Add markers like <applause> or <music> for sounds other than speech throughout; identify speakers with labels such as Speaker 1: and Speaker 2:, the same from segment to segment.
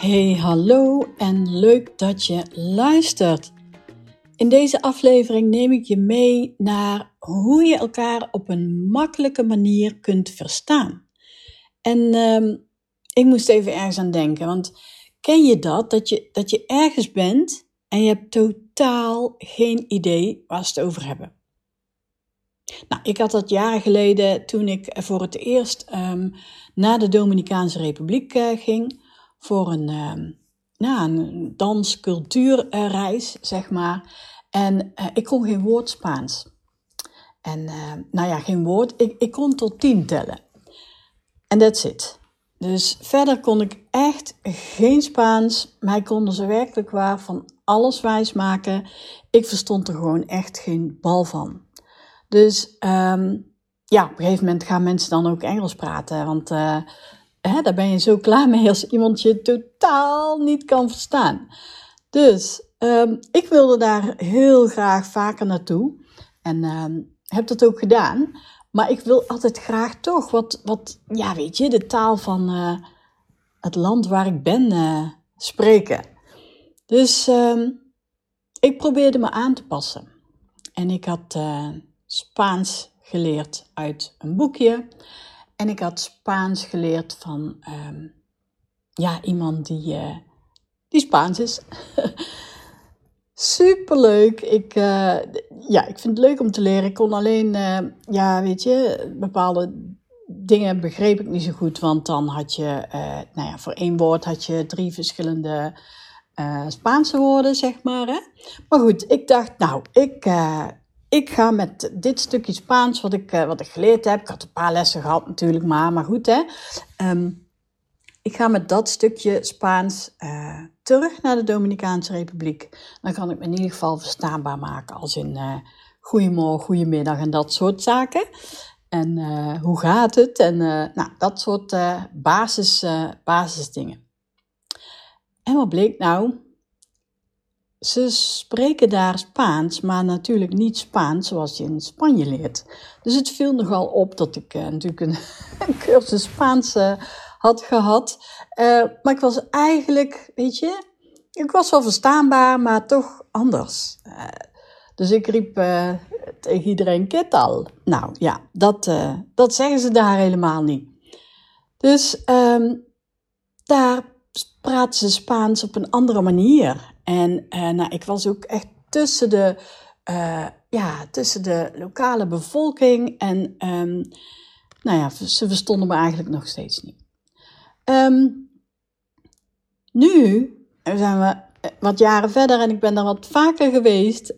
Speaker 1: Hey, hallo en leuk dat je luistert. In deze aflevering neem ik je mee naar hoe je elkaar op een makkelijke manier kunt verstaan. En ehm, ik moest even ergens aan denken, want ken je dat? Dat je, dat je ergens bent en je hebt totaal geen idee waar ze het over hebben. Nou, ik had dat jaren geleden toen ik voor het eerst um, naar de Dominicaanse Republiek uh, ging voor een, uh, nou, een dans-cultuurreis, zeg maar. En uh, ik kon geen woord Spaans. En uh, nou ja, geen woord. Ik, ik kon tot tien tellen. En that's it. Dus verder kon ik echt geen Spaans. Maar ik kon er zo werkelijk waar van alles wijs maken. Ik verstond er gewoon echt geen bal van. Dus um, ja, op een gegeven moment gaan mensen dan ook Engels praten. Want uh, daar ben je zo klaar mee als iemand je totaal niet kan verstaan. Dus um, ik wilde daar heel graag vaker naartoe. En um, heb dat ook gedaan. Maar ik wil altijd graag toch wat, wat ja, weet je, de taal van uh, het land waar ik ben uh, spreken. Dus um, ik probeerde me aan te passen. En ik had uh, Spaans geleerd uit een boekje. En ik had Spaans geleerd van um, ja, iemand die, die Spaans is. <laughs> Superleuk. Ik, uh, ja, ik vind het leuk om te leren. Ik kon alleen, uh, ja, weet je, bepaalde dingen begreep ik niet zo goed. Want dan had je, nou ja, voor één woord had je drie verschillende Spaanse woorden, zeg maar. Hè? Maar goed, ik dacht, nou, ik, ik ga met dit stukje Spaans wat ik, wat ik geleerd heb. Ik had een paar lessen gehad natuurlijk, maar, maar goed, hè. Um, ik ga met dat stukje Spaans uh, terug naar de Dominicaanse Republiek. Dan kan ik me in ieder geval verstaanbaar maken als in uh, goedemorgen, goedemiddag en dat soort zaken. En hoe gaat het? En nou, dat soort basis, basisdingen. En wat bleek nou? Ze spreken daar Spaans, maar natuurlijk niet Spaans zoals je in Spanje leert. Dus het viel nogal op dat ik natuurlijk een, <laughs> een cursus Spaans had gehad. Uh, maar ik was eigenlijk, weet je, ik was wel verstaanbaar, maar toch anders. Dus ik riep tegen iedereen, ketal. Nou ja, dat, dat zeggen ze daar helemaal niet. Dus um, daar praten ze Spaans op een andere manier. En nou, ik was ook echt tussen de, ja, tussen de lokale bevolking en... Um, nou ja, ze verstonden me eigenlijk nog steeds niet. Um, nu zijn we eh, wat jaren verder en ik ben daar wat vaker geweest,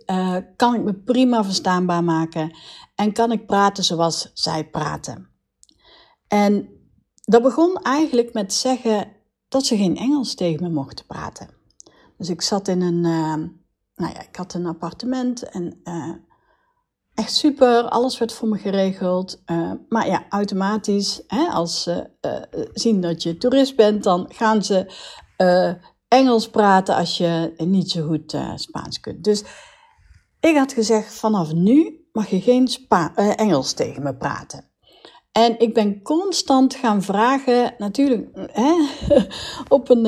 Speaker 1: kan ik me prima verstaanbaar maken en kan ik praten zoals zij praten. En dat begon eigenlijk met zeggen dat ze geen Engels tegen me mochten praten. Dus ik zat in een, uh, nou ja, ik had een appartement en uh, echt super, alles werd voor me geregeld. Uh, maar ja, automatisch, hè, als ze zien dat je toerist bent, dan gaan ze Engels praten als je niet zo goed Spaans kunt. Dus ik had gezegd, vanaf nu mag je geen Spa Engels tegen me praten. En ik ben constant gaan vragen, natuurlijk hè, <laughs> op een,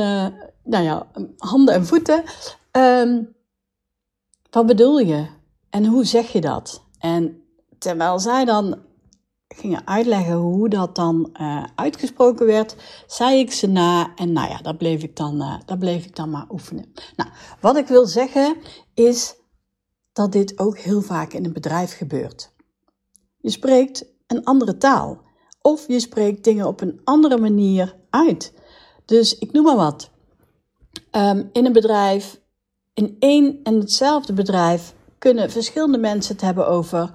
Speaker 1: nou ja, handen en voeten. Um, wat bedoel je? En hoe zeg je dat? En terwijl zij dan gingen uitleggen hoe dat dan uh, uitgesproken werd, zei ik ze na en nou ja, dat bleef ik dan, uh, dat bleef ik dan maar oefenen. Nou, wat ik wil zeggen is dat dit ook heel vaak in een bedrijf gebeurt. Je spreekt een andere taal of je spreekt dingen op een andere manier uit. Dus ik noem maar wat. Um, in een bedrijf, in één en hetzelfde bedrijf, kunnen verschillende mensen het hebben over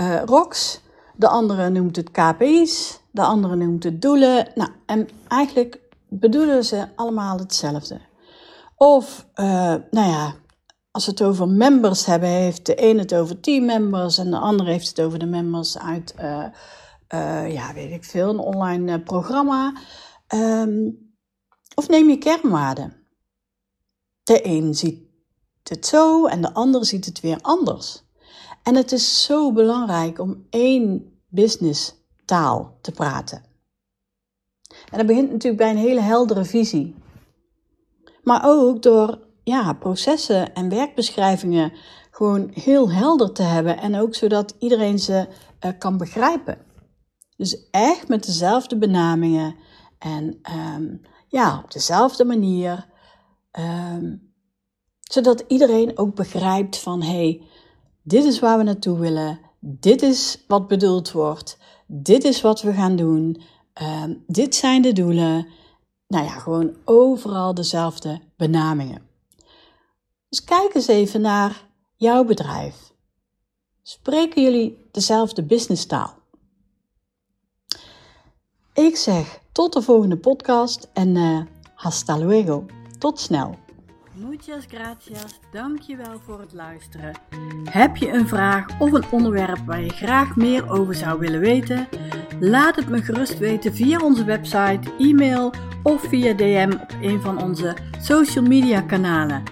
Speaker 1: uh, ROCs. De andere noemt het KPI's. De andere noemt het doelen. Nou, en eigenlijk bedoelen ze allemaal hetzelfde. Of, uh, nou ja, als we het over members hebben, heeft de ene het over teammembers en de andere heeft het over de members uit, uh, uh, ja, weet ik veel, een online programma. Um, of neem je kernwaarden. De een ziet het zo en de ander ziet het weer anders. En het is zo belangrijk om één business taal te praten. En dat begint natuurlijk bij een hele heldere visie. Maar ook door ja, processen en werkbeschrijvingen gewoon heel helder te hebben en ook zodat iedereen ze uh, kan begrijpen. Dus echt met dezelfde benamingen en um, ja, op dezelfde manier. Um, zodat iedereen ook begrijpt van hé, hey, dit is waar we naartoe willen, dit is wat bedoeld wordt, dit is wat we gaan doen, um, dit zijn de doelen. Nou ja, gewoon overal dezelfde benamingen. Dus kijk eens even naar jouw bedrijf. Spreken jullie dezelfde businesstaal? Ik zeg tot de volgende podcast en uh, hasta luego. Tot snel. Muchas gracias. Dankjewel voor het luisteren. Heb je een vraag of een onderwerp waar je graag meer over zou willen weten? Laat het me gerust weten via onze website, e-mail of via DM op een van onze social media kanalen.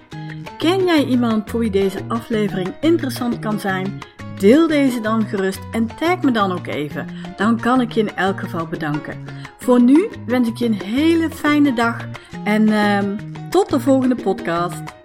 Speaker 1: Ken jij iemand voor wie deze aflevering interessant kan zijn? Deel deze dan gerust en tag me dan ook even. Dan kan ik je in elk geval bedanken. Voor nu wens ik je een hele fijne dag en uh, tot de volgende podcast.